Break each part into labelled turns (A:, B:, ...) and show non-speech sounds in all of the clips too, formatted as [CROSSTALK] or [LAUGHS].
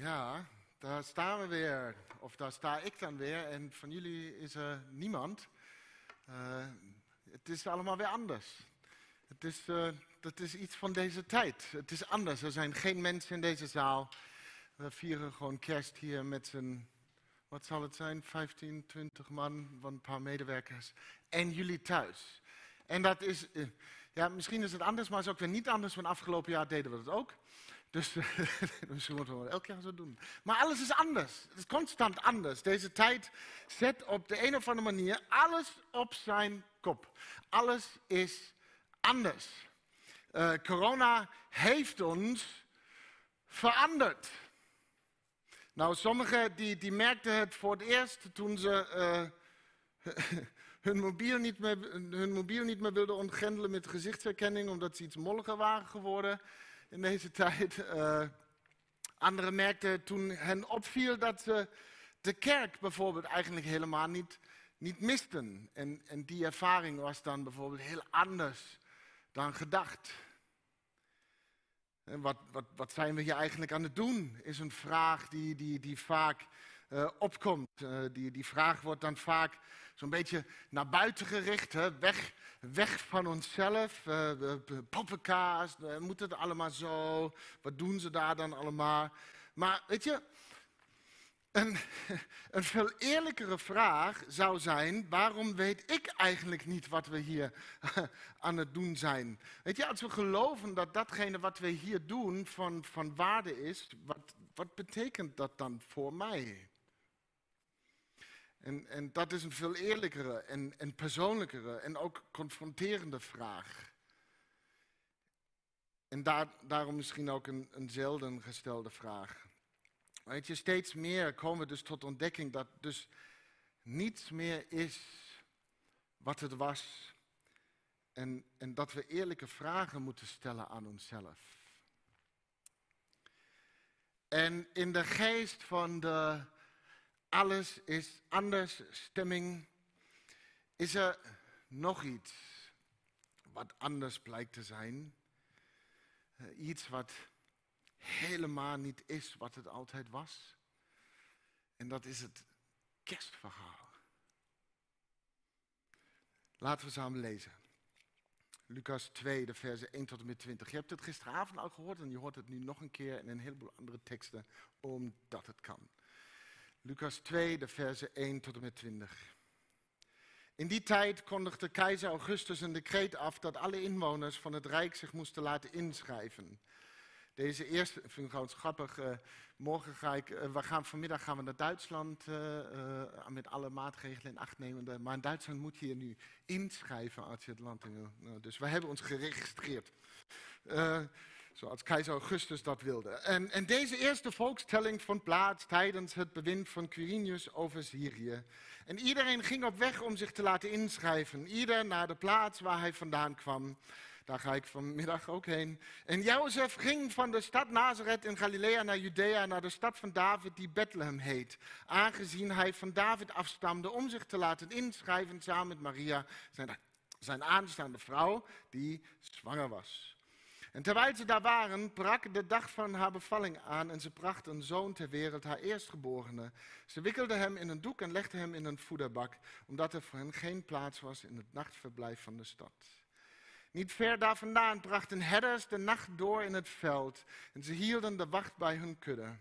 A: Ja, daar staan we weer. Of daar sta ik dan weer. En van jullie is er niemand. Uh, het is allemaal weer anders. Het is, uh, dat is iets van deze tijd. Het is anders. Er zijn geen mensen in deze zaal. We vieren gewoon kerst hier met z'n, wat zal het zijn, 15, 20 man, van een paar medewerkers. En jullie thuis. En dat is, uh, ja, misschien is het anders, maar het is ook weer niet anders. Want afgelopen jaar deden we dat ook. Dus [LAUGHS] misschien moeten we elk jaar zo doen. Maar alles is anders. Het is constant anders. Deze tijd zet op de een of andere manier alles op zijn kop. Alles is anders. Uh, corona heeft ons veranderd. Nou, sommigen die, die merkten het voor het eerst toen ze uh, [LAUGHS] hun, mobiel niet meer, hun mobiel niet meer wilden ontgrendelen met gezichtsherkenning, omdat ze iets molliger waren geworden in deze [LAUGHS] tijd. Uh, anderen merkten toen hen opviel dat ze de kerk bijvoorbeeld eigenlijk helemaal niet, niet misten. En, en die ervaring was dan bijvoorbeeld heel anders dan gedacht. En wat, wat, wat zijn we hier eigenlijk aan het doen? Is een vraag die, die, die vaak uh, opkomt. Uh, die, die vraag wordt dan vaak zo'n beetje naar buiten gericht. Hè? Weg, weg van onszelf. Uh, poppenkaas, moet het allemaal zo? Wat doen ze daar dan allemaal? Maar weet je, een, [LAUGHS] een, veel eerlijkere vraag zou zijn: waarom weet ik eigenlijk niet wat we hier [LAUGHS] aan het doen zijn? Weet je, als we geloven dat datgene wat we hier doen van, van waarde is, wat, wat betekent dat dan voor mij? En, en dat is een veel eerlijkere en, en persoonlijkere en ook confronterende vraag. En daar, daarom misschien ook een, een zelden gestelde vraag. Weet je, steeds meer komen we dus tot ontdekking dat dus niets meer is wat het was. En, en dat we eerlijke vragen moeten stellen aan onszelf. En in de geest van de alles is anders stemming, is er nog iets wat anders blijkt te zijn. Uh, iets wat helemaal niet is wat het altijd was. En dat is het kerstverhaal. Laten we samen lezen. Lucas 2, de versen 1 tot en met 20. Je hebt het gisteravond al gehoord en je hoort het nu nog een keer in een heleboel andere teksten, omdat het kan. Lucas 2, de versen 1 tot en met 20. In die tijd kondigde keizer Augustus een decreet af dat alle inwoners van het Rijk zich moesten laten inschrijven. Deze eerste, ik vind het gewoon grappig, uh, morgen ga ik, uh, we gaan, vanmiddag gaan we naar Duitsland uh, met alle maatregelen in acht nemen. Maar in Duitsland moet je je nu inschrijven als je het land. Nou, dus we hebben ons geregistreerd zoals keizer Augustus dat wilde. En, en, deze eerste volkstelling vond plaats tijdens het bewind van Quirinius over Syrië. En iedereen ging op weg om zich te laten inschrijven, ieder naar de plaats waar hij vandaan kwam. Daar ga ik vanmiddag ook heen. En Jozef ging van de stad Nazareth in Galilea naar Judea, naar de stad van David die Bethlehem heet. Aangezien hij van David afstamde om zich te laten inschrijven samen met Maria, zijn, zijn aanstaande vrouw, die zwanger was. En terwijl ze daar waren, brak de dag van haar bevalling aan en ze bracht een zoon ter wereld, haar eerstgeborene. Ze wikkelde hem in een doek en legde hem in een voederbak, omdat er voor hen geen plaats was in het nachtverblijf van de stad. Niet ver daar vandaan brachten herders de nacht door in het veld en ze hielden de wacht bij hun kudde.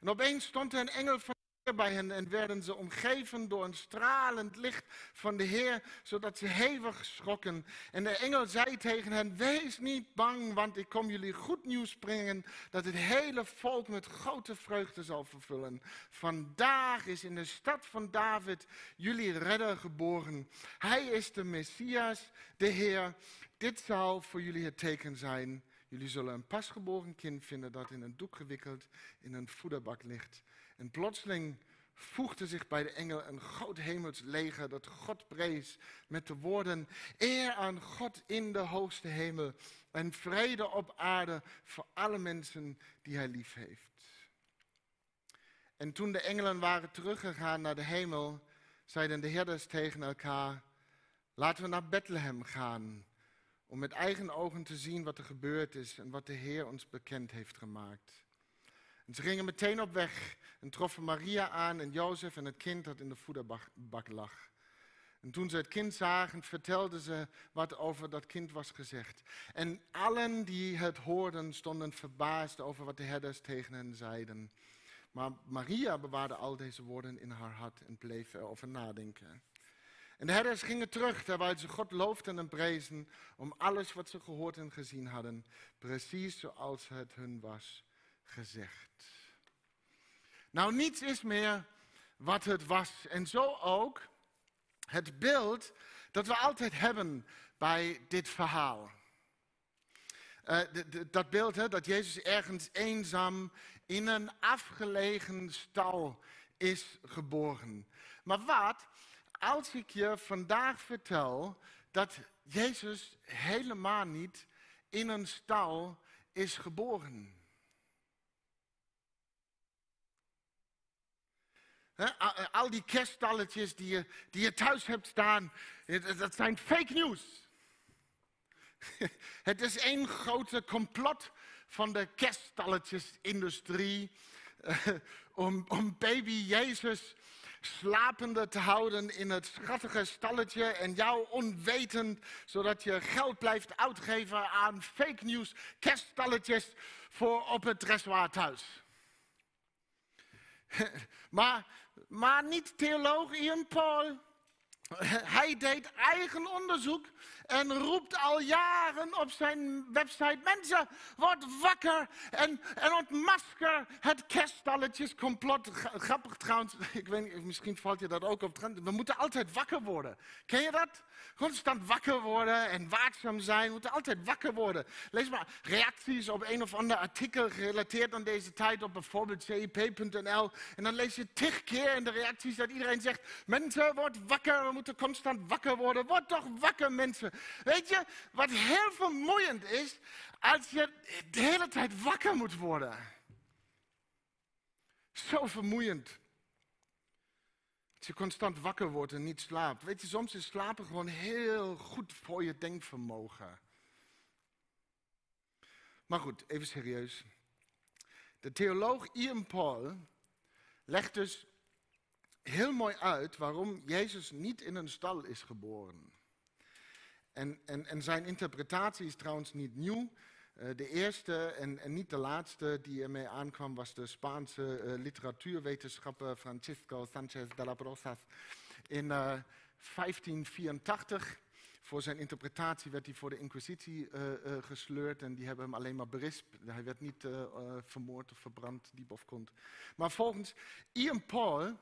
A: En opeens stond er een engel van bij hen en werden ze omgeven door een stralend licht van de Heer, zodat ze hevig schrokken. En de engel zei tegen hen, wees niet bang, want ik kom jullie goed nieuws brengen, dat het hele volk met grote vreugde zal vervullen. Vandaag is in de stad van David jullie redder geboren. Hij is de Messias, de Heer. Dit zal voor jullie het teken zijn. Jullie zullen een pasgeboren kind vinden dat in een doek gewikkeld in een voederbak ligt. En plotseling voegde zich bij de engel een groot hemels leger dat God prees met de woorden: Eer aan God in de hoogste hemel en vrede op aarde voor alle mensen die hij lief heeft. En toen de engelen waren teruggegaan naar de hemel, zeiden de herders tegen elkaar: Laten we naar Bethlehem gaan om met eigen ogen te zien wat er gebeurd is en wat de Heer ons bekend heeft gemaakt. En ze gingen meteen op weg en troffen Maria aan en Jozef en het kind dat in de voederbak lag. En toen ze het kind zagen, vertelden ze wat over dat kind was gezegd. En allen die het hoorden, stonden verbaasd over wat de herders tegen hen zeiden. Maar Maria bewaarde al deze woorden in haar hart en bleef erover nadenken. En de herders gingen terug terwijl ze God loofden en prezen om alles wat ze gehoord en gezien hadden, precies zoals het hun was gezegd. Nou, niets is meer wat het was. En zo ook het beeld dat we altijd hebben bij dit verhaal. Uh, dat beeld hè, dat Jezus ergens eenzaam in een afgelegen stal is geboren. Maar wat als ik je vandaag vertel dat Jezus helemaal niet in een stal is geboren? Al die kerststalletjes die je, die je thuis hebt staan, dat zijn fake news. [LAUGHS] Het is één grote complot van de kerststalletjesindustrie uh, om, om baby Jezus slapende te houden in het schattige stalletje en jou onwetend, zodat je geld blijft uitgeven aan fake news kerststalletjes voor op het dressoir thuis. [LAUGHS] maar, maar niet theoloog Ian Paul. [LAUGHS] Hij deed eigen onderzoek en roept al jaren op zijn website: Mensen, word wakker en, en ontmasker het kerststalletjescomplot. Grappig trouwens, [LAUGHS] ik weet misschien valt je dat ook op. We moeten altijd wakker worden. Ken je dat? Constant wakker worden en waakzaam zijn. We moeten altijd wakker worden. Lees maar reacties op een of ander artikel gerelateerd aan deze tijd op bijvoorbeeld cip.nl. En dan lees je tig keer in de reacties dat iedereen zegt: Mensen, word wakker. Moeten constant wakker worden. Word toch wakker, mensen. Weet je, wat heel vermoeiend is, als je de hele tijd wakker moet worden. Zo vermoeiend. Als je constant wakker wordt en niet slaapt. Weet je, soms is slapen gewoon heel goed voor je denkvermogen. Maar goed, even serieus. De theoloog Ian Paul legt dus heel mooi uit waarom Jezus niet in een stal is geboren. En, en, en zijn interpretatie is trouwens niet nieuw. Uh, de eerste en, en, niet de laatste die ermee aankwam was de Spaanse uh, literatuurwetenschapper Francisco Sánchez de la Brosas in uh, eh, 1584. Voor zijn interpretatie werd hij voor de inquisitie gesleurd en die hebben hem alleen maar berispt. Hij werd niet vermoord of verbrand, diep of kont. Maar volgens Ian Paul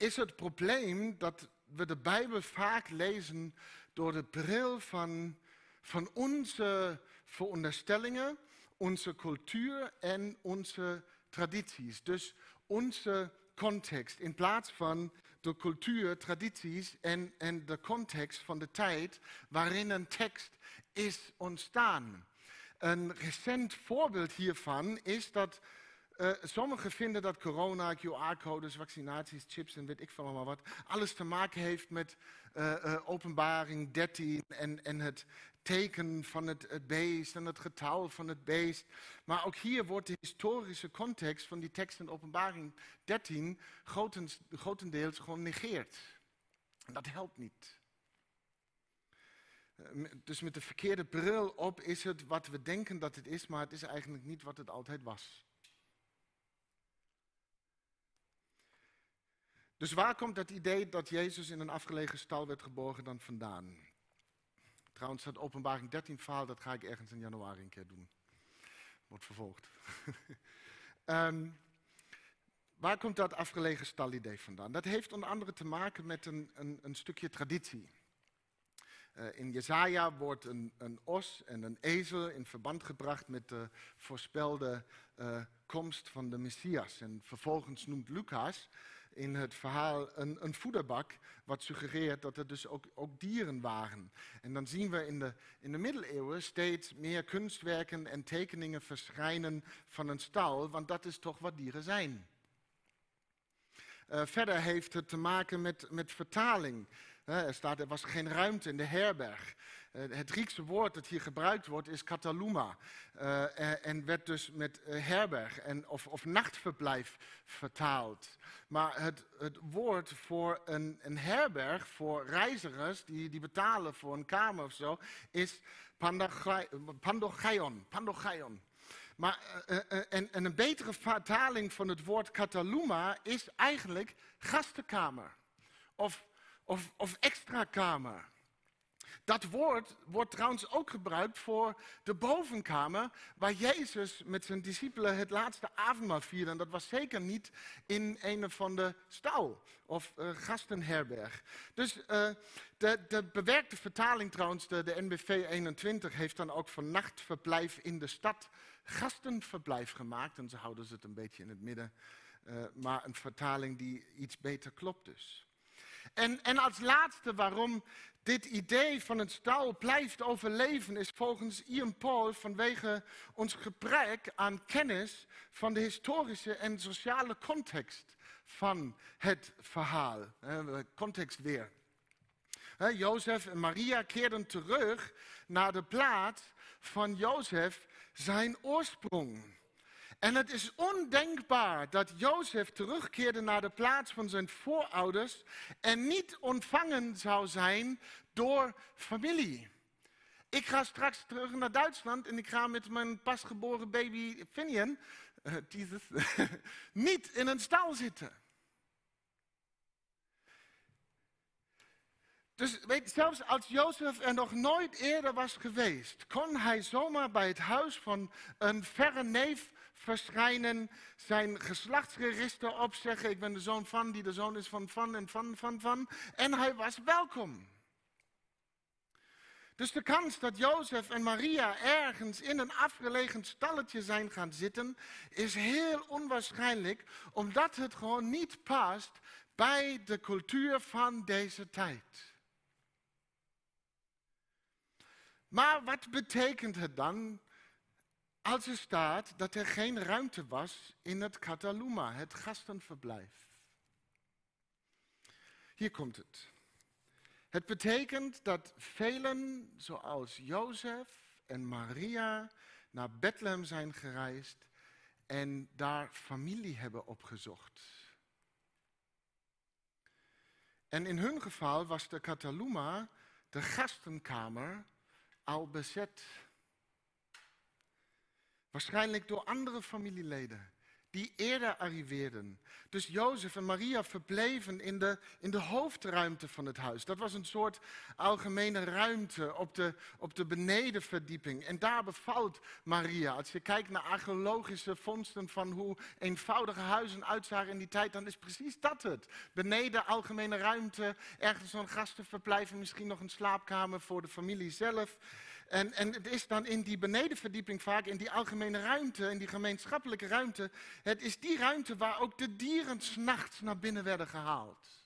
A: is het probleem dat we de Bijbel vaak lezen door de bril van, van onze veronderstellingen, onze cultuur en onze tradities. Dus onze context in plaats van de cultuur, tradities en, en de context van de tijd waarin een tekst is ontstaan. Een recent voorbeeld hiervan is dat uh, sommigen vinden dat corona, QR-codes, vaccinaties, chips en weet ik van allemaal wat, alles te maken heeft met uh, uh, openbaring 13 en, en het teken van het, beest en het getal van het beest. Maar ook hier wordt de historische context van die tekst in openbaring 13 grotens, grotendeels gewoon negeerd. Dat helpt niet. Dus met de verkeerde bril op is het wat we denken dat het is, maar het is eigenlijk niet wat het altijd was. Dus waar komt dat idee dat Jezus in een afgelegen stal werd geboren dan vandaan? Trouwens, dat openbaring 13 verhaal, dat ga ik ergens in januari een keer doen. Wordt vervolgd. um, [LAUGHS] waar komt dat afgelegen stalidee vandaan? Dat heeft onder andere te maken met een, een, een stukje traditie. Uh, in Jezaja wordt een, een, os en een ezel in verband gebracht met de voorspelde uh, komst van de Messias. En vervolgens noemt Lucas in het verhaal een, een voederbak, wat suggereert dat er dus ook, ook, dieren waren. En dan zien we in de, in de middeleeuwen steeds meer kunstwerken en tekeningen verschijnen van een stal, want dat is toch wat dieren zijn. Uh, verder heeft het te maken met, met vertaling. Er staat, er was geen ruimte in de herberg. Het Griekse woord dat hier gebruikt wordt is kataluma. en werd dus met herberg en, of, of nachtverblijf vertaald. Maar het, het woord voor een, een herberg, voor reizigers die, die betalen voor een kamer of zo, is pandogeion. pandogeion. Maar, en, en, een betere vertaling van het woord kataluma is eigenlijk gastenkamer of, of, of extra kamer. Dat woord wordt trouwens ook gebruikt voor de bovenkamer, waar Jezus met zijn discipelen het laatste avondmaal vierde. En dat was zeker niet in een van de stal of uh, gastenherberg. Dus uh, de, de, bewerkte vertaling trouwens, de, NBV 21, heeft dan ook van nachtverblijf in de stad gastenverblijf gemaakt. En ze houden ze het een beetje in het midden. Uh, maar een vertaling die iets beter klopt dus. En, en als laatste waarom dit idee van een stal blijft overleven is volgens Ian Paul vanwege ons gebrek aan kennis van de historische en sociale context van het verhaal. Context weer. Jozef en Maria keerden terug naar de plaats van Jozef zijn oorsprong. En het is ondenkbaar dat Jozef terugkeerde naar de plaats van zijn voorouders en niet ontvangen zou zijn door familie. Ik ga straks terug naar Duitsland en ik ga met mijn pasgeboren baby Finian, Jesus, [LAUGHS] niet in een stal zitten. Dus weet, zelfs als Jozef er nog nooit eerder was geweest, kon hij zomaar bij het huis van een verre neef verschijnen, zijn geslachtsregister opzeggen. Ik ben de zoon van, die de zoon is van, van en van, van, van. En hij was welkom. Dus de kans dat Jozef en Maria ergens in een afgelegen stalletje zijn gaan zitten, is heel onwaarschijnlijk, omdat het gewoon niet past bij de cultuur van deze tijd. Maar wat betekent het dan als er staat dat er geen ruimte was in het Kataluma, het gastenverblijf? Hier komt het. Het betekent dat velen, zoals Jozef en Maria, naar Bethlehem zijn gereisd en daar familie hebben opgezocht. En in hun geval was de Kataluma de gastenkamer al bezet. Waarschijnlijk door andere familieleden die eerder arriveerden. Dus Jozef en Maria verbleven in de, in de hoofdruimte van het huis. Dat was een soort algemene ruimte op de, op de benedenverdieping. En daar bevalt Maria. Als je kijkt naar archeologische vondsten van hoe eenvoudige huizen uitzagen in die tijd, dan is precies dat het. Beneden algemene ruimte, ergens zo'n gastenverblijf en misschien nog een slaapkamer voor de familie zelf. En, en het is dan in die benedenverdieping vaak, in die algemene ruimte, in die gemeenschappelijke ruimte, het is die ruimte waar ook de dieren s'nachts naar binnen werden gehaald.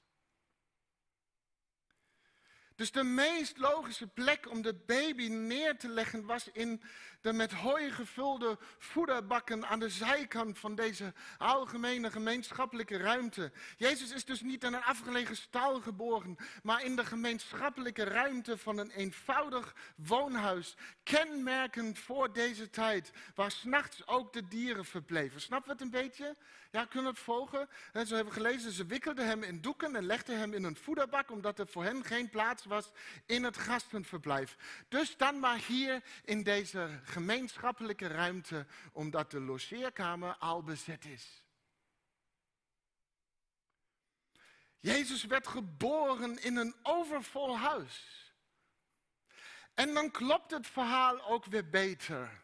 A: Dus de meest logische plek om de baby neer te leggen was in de met hooi gevulde voederbakken aan de zijkant van deze algemene gemeenschappelijke ruimte. Jezus is dus niet in een afgelegen stal geboren, maar in de gemeenschappelijke ruimte van een eenvoudig woonhuis. Kenmerkend voor deze tijd, waar s'nachts ook de dieren verbleven. Snap het een beetje? Ja, kunnen we het volgen? En zo hebben we gelezen, ze wikkelden hem in doeken en legden hem in een voederbak, omdat er voor hen geen plaats was in het gastenverblijf. Dus dan maar hier in deze gemeenschappelijke ruimte, omdat de logeerkamer al bezet is. Jezus werd geboren in een overvol huis. En dan klopt het verhaal ook weer beter.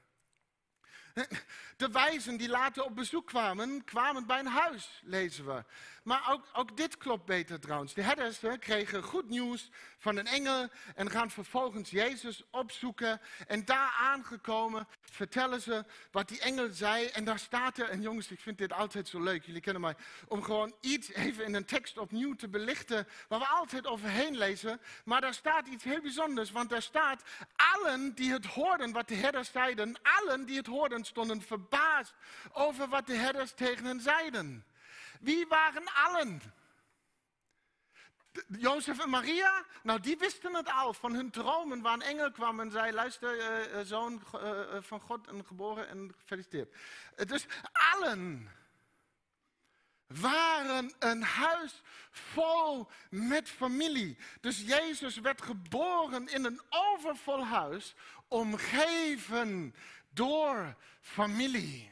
A: De wijzen die later op bezoek kwamen, kwamen bij een huis, lezen we. Maar ook, ook dit klopt beter trouwens. De herders kregen goed nieuws van een engel en gaan vervolgens Jezus opzoeken. En daar aangekomen vertellen ze wat die engel zei. En daar staat er, en jongens, ik vind dit altijd zo leuk, jullie kennen mij, om gewoon iets even in een tekst opnieuw te belichten, waar we altijd overheen lezen. Maar daar staat iets heel bijzonders, want daar staat, allen die het hoorden wat de herders zeiden, allen die het hoorden stonden verbaasd over wat de herders tegen hen zeiden. Wie waren allen? Jozef en Maria, nou die wisten het al van hun dromen waar een engel kwam en zei, luister, uh, zoon uh, van God en geboren en gefeliciteerd. dus allen waren een huis vol met familie. Dus Jezus werd geboren in een overvol huis, omgeven door familie.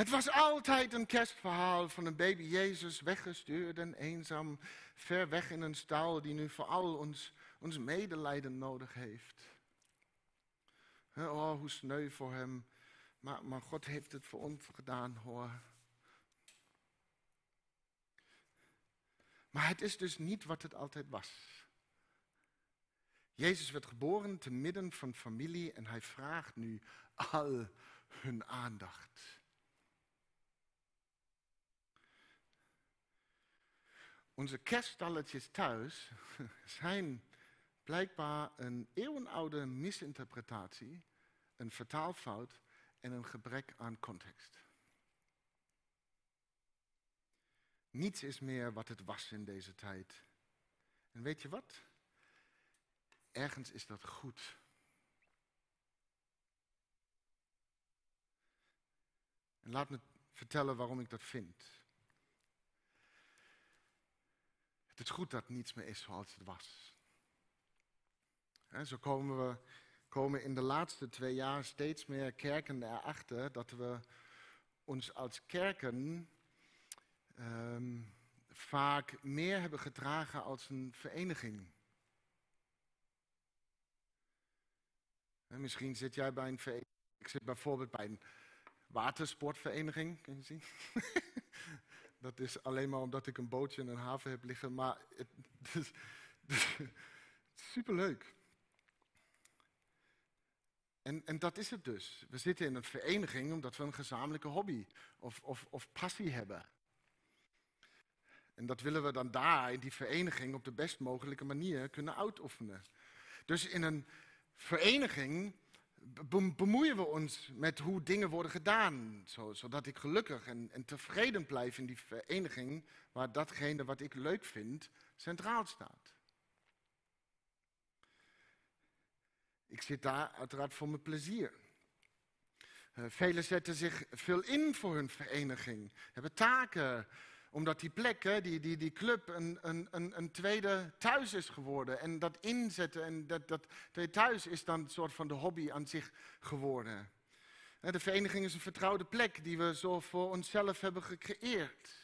A: Het was altijd een kerstverhaal van een baby Jezus, weggestuurd en eenzaam, ver weg in een stal, die nu vooral ons, ons medelijden nodig heeft. Oh, hoe sneu voor hem. Maar, maar God heeft het voor ons gedaan, hoor. Maar het is dus niet wat het altijd was. Jezus werd geboren te midden van familie en hij vraagt nu al hun aandacht. Onze kerststalletjes thuis [LAUGHS] zijn blijkbaar een eeuwenoude misinterpretatie, een vertaalfout en een gebrek aan context. Niets is meer wat het was in deze tijd. En weet je wat? Ergens is dat goed. En laat me vertellen waarom ik dat vind. Het is goed dat niets meer is zoals het was. En zo komen we komen in de laatste twee jaar steeds meer kerken erachter dat we ons als kerken um, vaak meer hebben gedragen als een vereniging. En misschien zit jij bij een vereniging. Ik zit bijvoorbeeld bij een watersportvereniging, kun je zien. [LAUGHS] Dat is alleen maar omdat ik een bootje in een haven heb liggen, maar het, is, het is superleuk. En, en dat is het dus. We zitten in een vereniging omdat we een gezamenlijke hobby of, of, of passie hebben. En dat willen we dan daar in die vereniging op de best mogelijke manier kunnen uitoefenen. Dus in een vereniging bemoeien we ons met hoe dingen worden gedaan. zodat ik gelukkig en, en tevreden blijf in die vereniging waar datgene wat ik leuk vind centraal staat. Ik zit daar uiteraard voor mijn plezier. Uh, velen zetten zich veel in voor hun vereniging, hebben taken, omdat die plek, die, die, die club, een, een, een, tweede thuis is geworden. En dat inzetten en dat, dat tweede thuis is dan een soort van de hobby aan zich geworden. De vereniging is een vertrouwde plek die we zo voor onszelf hebben gecreëerd.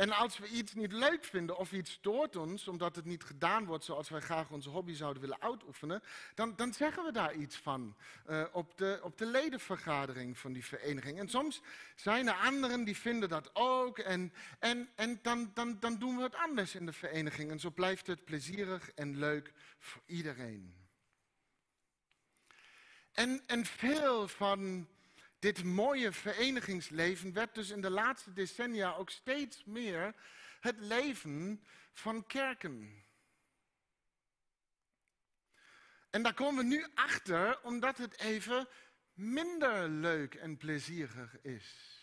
A: En als we iets niet leuk vinden of iets stoort ons, omdat het niet gedaan wordt zoals wij graag onze hobby zouden willen uitoefenen, dan, dan zeggen we daar iets van uh, op, de, op de ledenvergadering van die vereniging. En soms zijn er anderen die vinden dat ook en, en, en dan, dan, dan doen we het anders in de vereniging. En zo blijft het plezierig en leuk voor iedereen. En, en veel van dit mooie verenigingsleven werd dus in de laatste decennia ook steeds meer het leven van kerken. En daar komen we nu achter omdat het even minder leuk en plezierig is.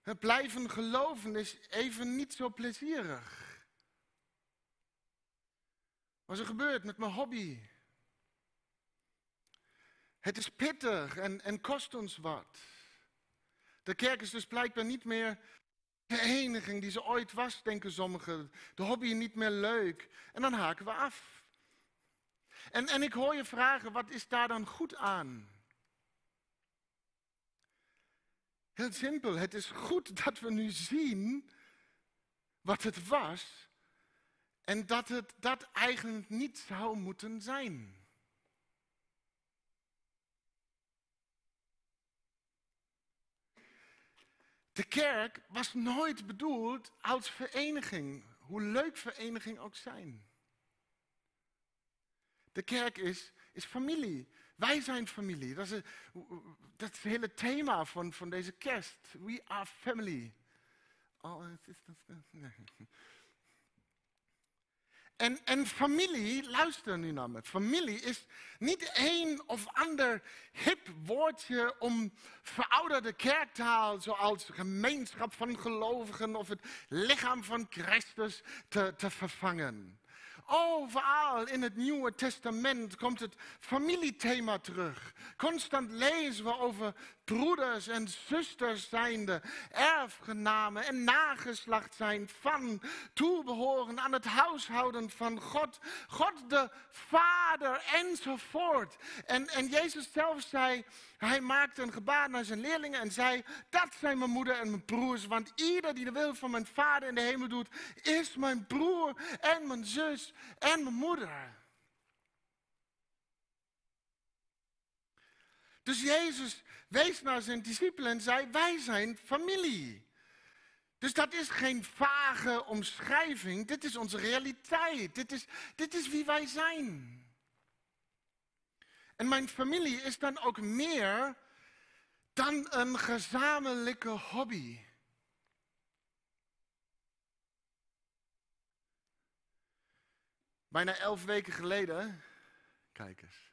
A: Het blijven geloven is even niet zo plezierig. Wat er gebeurt met mijn hobby, het is pittig en, en kost ons wat. De kerk is dus blijkbaar niet meer de eniging die ze ooit was, denken sommigen. De hobby niet meer leuk. En dan haken we af. En, en ik hoor je vragen, wat is daar dan goed aan? Heel simpel, het is goed dat we nu zien wat het was en dat het dat eigenlijk niet zou moeten zijn. De kerk was nooit bedoeld als vereniging, hoe leuk vereniging ook zijn. De kerk is, is familie. Wij zijn familie. Dat is, dat het hele thema van, van deze kerst. We are family. Oh, het is, nee. En, en familie, luister nu naar me. Familie is niet één of ander hip woordje om verouderde kerktaal, zoals gemeenschap van gelovigen of het lichaam van Christus, te, te vervangen. Overal in het Nieuwe Testament komt het familiethema terug. Constant lezen we over broeders en zusters zijnde, erfgenamen en nageslacht zijn van, toebehoren aan het huishouden van God, God de Vader enzovoort. En, en Jezus zelf zei, hij maakte een gebaar naar zijn leerlingen en zei, dat zijn mijn moeder en mijn broers, want ieder die de wil van mijn Vader in de hemel doet, is mijn broer en mijn zus en mijn moeder. Dus Jezus wees naar zijn discipelen en zei, wij zijn familie. Dus dat is geen vage omschrijving, dit is onze realiteit, dit is, dit is wie wij zijn. En mijn familie is dan ook meer dan een gezamenlijke hobby. Bijna elf weken geleden, kijk eens,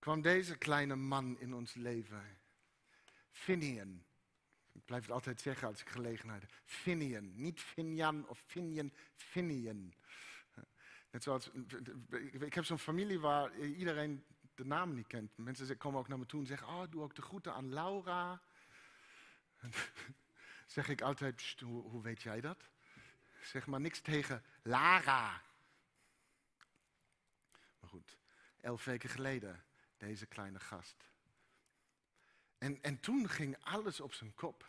A: kwam deze kleine man in ons leven. Finian. Ik blijf het altijd zeggen als ik gelegenheid heb. Finian. Niet Finjan of Finian, Finian. Net zoals, ik heb zo'n familie waar iedereen de naam niet kent. Mensen komen ook naar me toe en zeggen, oh, doe ook de groeten aan Laura. [LAUGHS] zeg ik altijd, hoe, hoe weet jij dat? Zeg maar niks tegen Lara. Maar goed, elf weken geleden deze kleine gast. En, en toen ging alles op zijn kop.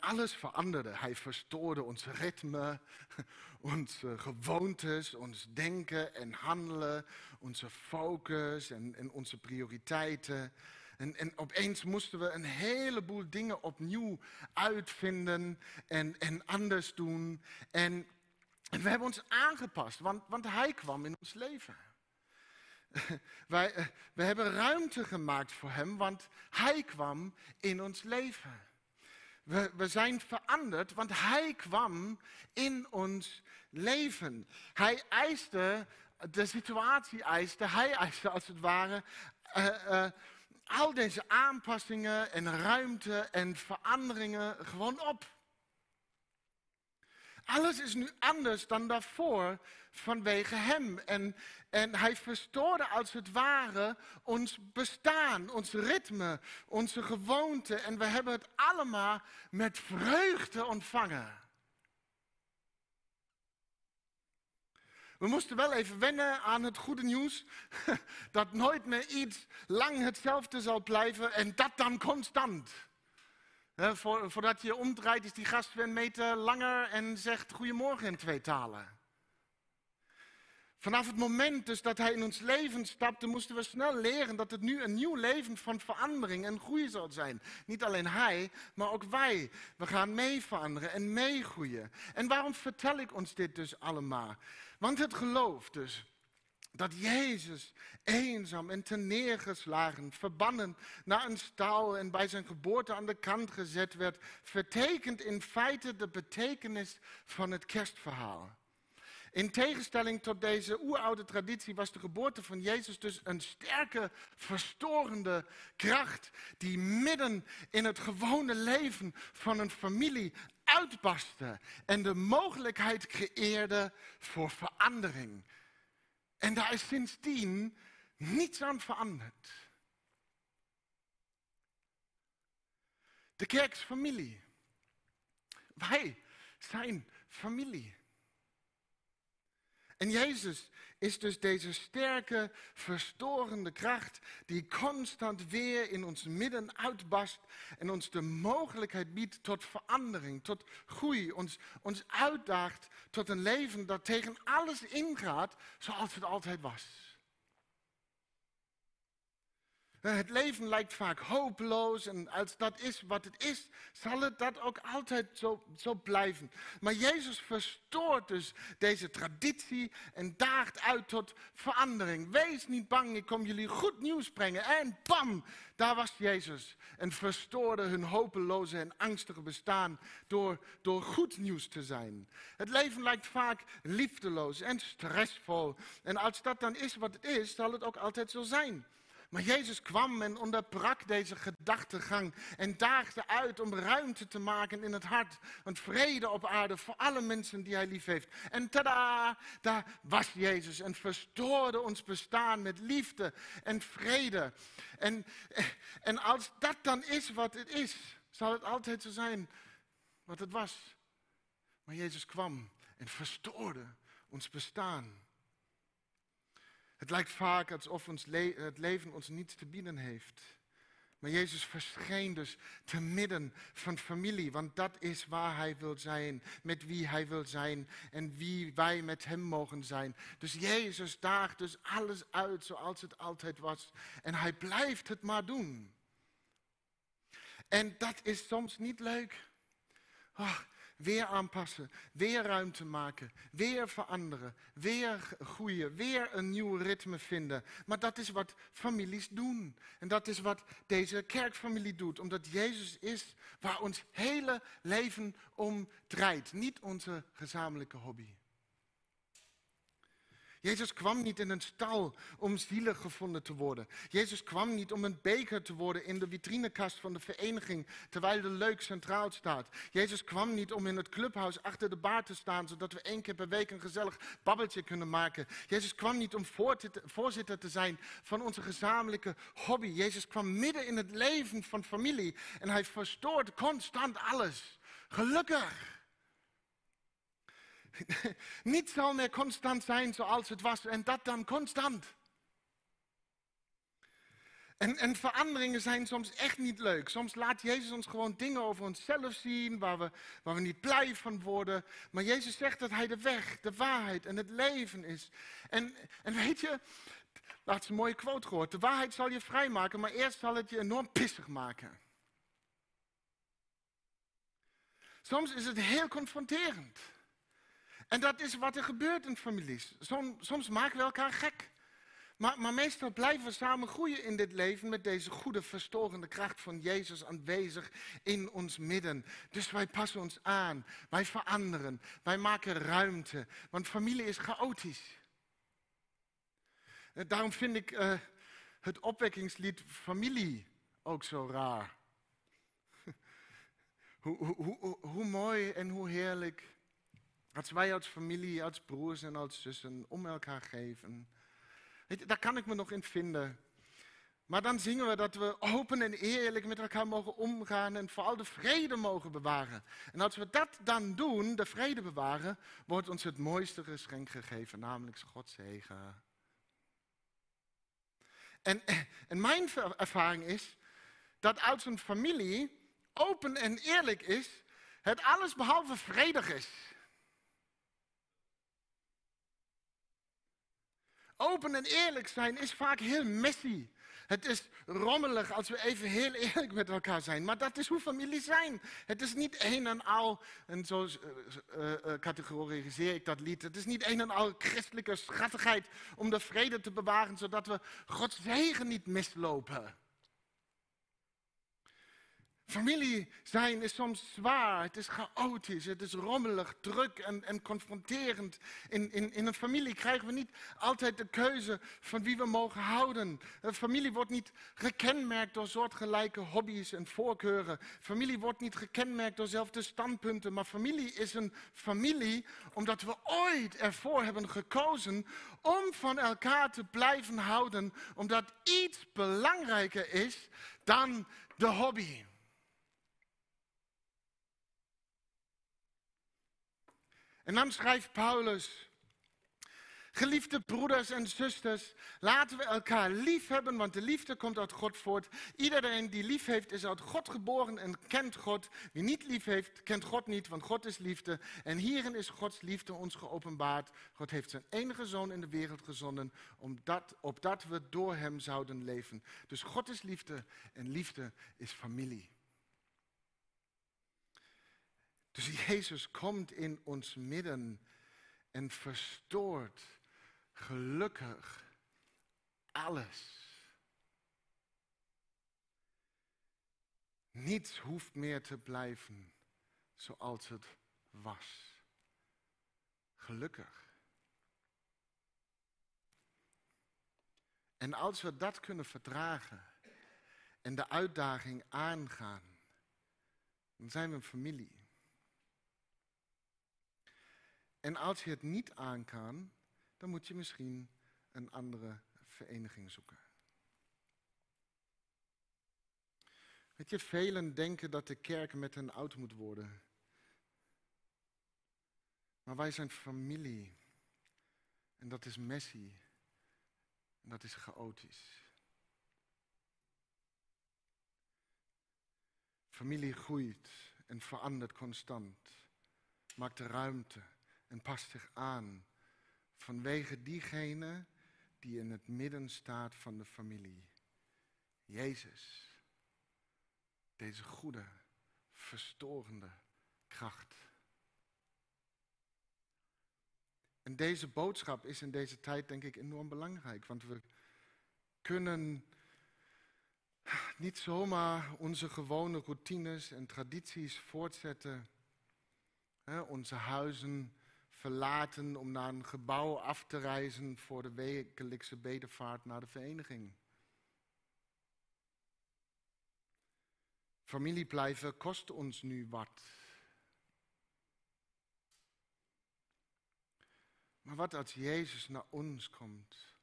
A: Alles veranderde. Hij verstoorde ons ritme, [LAUGHS] onze gewoontes, ons denken en handelen, onze focus en, en onze prioriteiten. En, en, opeens moesten we een heleboel dingen opnieuw uitvinden en, en anders doen. En, we hebben ons aangepast, want, want hij kwam in ons leven. [LAUGHS] Wij, eh, we hebben ruimte gemaakt voor Hem, want Hij kwam in ons leven. We, we zijn veranderd, want Hij kwam in ons leven. Hij eiste, de situatie eiste, Hij eiste als het ware uh, uh, al deze aanpassingen en ruimte en veranderingen gewoon op. Alles is nu anders dan daarvoor vanwege hem. En, en hij verstoorde als het ware ons bestaan, ons ritme, onze gewoonte. En we hebben het allemaal met vreugde ontvangen. We moesten wel even wennen aan het goede nieuws. [LAUGHS] Dat nooit meer iets lang hetzelfde zal blijven en dat dan constant. Voordat je omdraait is die gast een meter langer en zegt goedemorgen in twee talen. Vanaf het moment dus dat hij in ons leven stapte, moesten we snel leren dat het nu een nieuw leven van verandering en groei zal zijn. Niet alleen hij, maar ook wij. We gaan mee veranderen en meegroeien. En waarom vertel ik ons dit dus allemaal? Want het geloof dus dat Jezus eenzaam en neergeslagen, verbannen naar een stal en bij zijn geboorte aan de kant gezet werd, vertekent in feite de betekenis van het kerstverhaal. In tegenstelling tot deze oeroude traditie was de geboorte van Jezus dus een sterke, verstorende kracht die midden in het gewone leven van een familie uitbarstte en de mogelijkheid creëerde voor verandering. En daar is sindsdien niets aan veranderd. De kerk familie. Wij zijn familie. En Jezus is dus deze sterke, verstorende kracht die constant weer in ons midden uitbarst en ons de mogelijkheid biedt tot verandering, tot groei, ons, ons uitdaagt tot een leven dat tegen alles ingaat zoals het altijd was. Het leven lijkt vaak hopeloos en als dat is wat het is, zal het dat ook altijd zo, zo blijven. Maar Jezus verstoort dus deze traditie en daagt uit tot verandering. Wees niet bang, ik kom jullie goed nieuws brengen. En bam, daar was Jezus. En verstoorde hun hopeloze en angstige bestaan door, door goed nieuws te zijn. Het leven lijkt vaak liefdeloos en stressvol. En als dat dan is wat het is, zal het ook altijd zo zijn. Maar Jezus kwam en onderbrak deze gedachtegang en daagde uit om ruimte te maken in het hart. Want vrede op aarde voor alle mensen die hij lief heeft. En tada, daar was Jezus en verstoorde ons bestaan met liefde en vrede. En, en als dat dan is wat het is, zal het altijd zo zijn wat het was. Maar Jezus kwam en verstoorde ons bestaan. Het lijkt vaak alsof ons het leven ons niets te bieden heeft. Maar Jezus verscheen dus te midden van familie, want dat is waar Hij wil zijn, met wie Hij wil zijn en wie wij met Hem mogen zijn. Dus Jezus daagt dus alles uit zoals het altijd was en Hij blijft het maar doen. En dat is soms niet leuk. Oh, Weer aanpassen, weer ruimte maken, weer veranderen, weer groeien, weer een nieuw ritme vinden. Maar dat is wat families doen. En dat is wat deze kerkfamilie doet, omdat Jezus is waar ons hele leven om draait, niet onze gezamenlijke hobby. Jezus kwam niet in een stal om zielig gevonden te worden. Jezus kwam niet om een beker te worden in de vitrinekast van de vereniging, terwijl de leuk centraal staat. Jezus kwam niet om in het clubhuis achter de bar te staan, zodat we één keer per week een gezellig babbeltje kunnen maken. Jezus kwam niet om voorzitter te zijn van onze gezamenlijke hobby. Jezus kwam midden in het leven van familie en hij verstoort constant alles. Gelukkig. [LAUGHS] Niet zal meer constant zijn zoals het was en dat dan constant. En, en, veranderingen zijn soms echt niet leuk. Soms laat Jezus ons gewoon dingen over onszelf zien waar we, waar we niet blij van worden. Maar Jezus zegt dat Hij de weg, de waarheid en het leven is. En, en weet je, laatst een mooie quote gehoord. De waarheid zal je vrijmaken, maar eerst zal het je enorm pissig maken. Soms is het heel confronterend. En dat is wat er gebeurt in families. Soms, soms maken we elkaar gek. Maar, maar, meestal blijven we samen groeien in dit leven met deze goede, verstorende kracht van Jezus aanwezig in ons midden. Dus wij passen ons aan, wij veranderen, wij maken ruimte, want familie is chaotisch. En daarom vind ik uh, het opwekkingslied Familie ook zo raar. [LAUGHS] hoe, hoe, hoe, hoe mooi en hoe heerlijk als wij als familie, als broers en als zussen om elkaar geven. daar kan ik me nog in vinden. Maar dan zingen we dat we open en eerlijk met elkaar mogen omgaan en vooral de vrede mogen bewaren. En als we dat dan doen, de vrede bewaren, wordt ons het mooiste geschenk gegeven, namelijk Gods zegen. En, en mijn ervaring is dat als een familie open en eerlijk is, het alles behalve vredig is. Open en eerlijk zijn is vaak heel messy. Het is rommelig als we even heel eerlijk met elkaar zijn. Maar dat is hoe families zijn. Het is niet een en al, en zo uh, uh, categoriseer ik dat lied. Het is niet een en al christelijke schattigheid om de vrede te bewaren, zodat we Gods zegen niet mislopen. Familie zijn is soms zwaar, het is chaotisch, het is rommelig, druk en, en confronterend. In, in, in een familie krijgen we niet altijd de keuze van wie we mogen houden. Een familie wordt niet gekenmerkt door soortgelijke hobby's en voorkeuren. Familie wordt niet gekenmerkt door dezelfde standpunten, maar familie is een familie omdat we ooit ervoor hebben gekozen om van elkaar te blijven houden, omdat iets belangrijker is dan de hobby. En dan schrijft Paulus Geliefde broeders en zusters, laten we elkaar lief hebben, want de liefde komt uit God voort. Iedereen die lief heeft, is uit God geboren en kent God. Wie niet lief heeft, kent God niet, want God is liefde. En hierin is Gods liefde ons geopenbaard. God heeft zijn enige zoon in de wereld gezonden, omdat, opdat we door hem zouden leven. Dus God is liefde en liefde is familie. Dus Jezus komt in ons midden en verstoort gelukkig alles. Niets hoeft meer te blijven zoals het was. Gelukkig. En als we dat kunnen verdragen en de uitdaging aangaan, dan zijn we een familie. En als je het niet aan kan, dan moet je misschien een andere vereniging zoeken. Weet je, velen denken dat de kerk met een oud moet worden. Maar wij zijn familie. En dat is messy. En dat is chaotisch. Familie groeit en verandert constant. Maakt ruimte en past zich aan vanwege diegene die in het midden staat van de familie. Jezus. Deze goede, verstorende kracht. En deze boodschap is in deze tijd denk ik enorm belangrijk, want we kunnen niet zomaar onze gewone routines en tradities voortzetten. onze huizen verlaten om naar een gebouw af te reizen voor de wekelijkse bedevaart naar de vereniging. Familie blijven kost ons nu wat. Maar wat als Jezus naar ons komt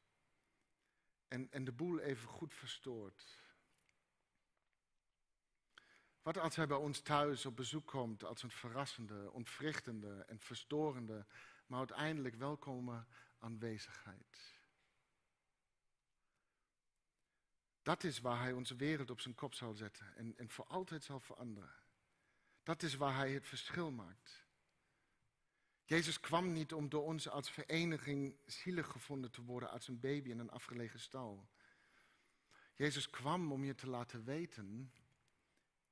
A: en, en de boel even goed verstoort? Wat als hij bij ons thuis op bezoek komt als een verrassende, ontwrichtende en verstorende, maar uiteindelijk welkome aanwezigheid? Dat is waar hij onze wereld op zijn kop zal zetten en, en voor altijd zal veranderen. Dat is waar hij het verschil maakt. Jezus kwam niet om door ons als vereniging zielig gevonden te worden als een baby in een afgelegen stal. Jezus kwam om je te laten weten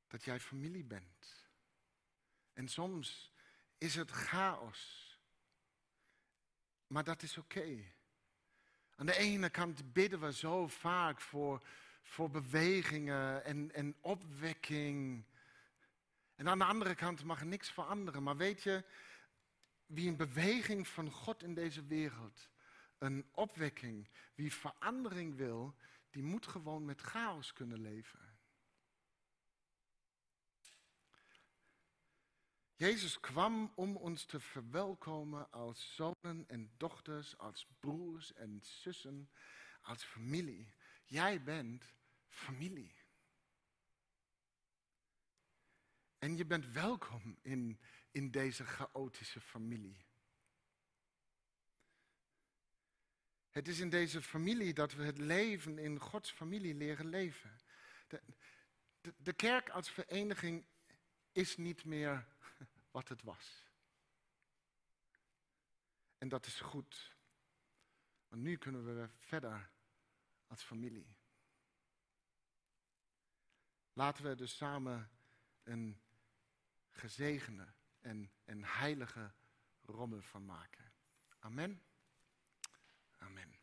A: dat jij familie bent. En soms is het chaos. Maar dat is oké. Aan de ene kant bidden we zo vaak voor, voor bewegingen en, en opwekking. En aan de andere kant mag niks veranderen. Maar weet je, wie een beweging van God in deze wereld, een opwekking, wie verandering wil, die moet gewoon met chaos kunnen leven. Jezus kwam om ons te verwelkomen als zonen en dochters, als broers en zussen, als familie. Jij bent familie. En je bent welkom in, in deze chaotische familie. Het is in deze familie dat we het leven in Gods familie leren leven. De, de, de kerk als vereniging is niet meer wat het was. En dat is goed. Want nu kunnen we verder als familie. Laten we dus samen een gezegende en heilige rommel van maken. Amen. Amen.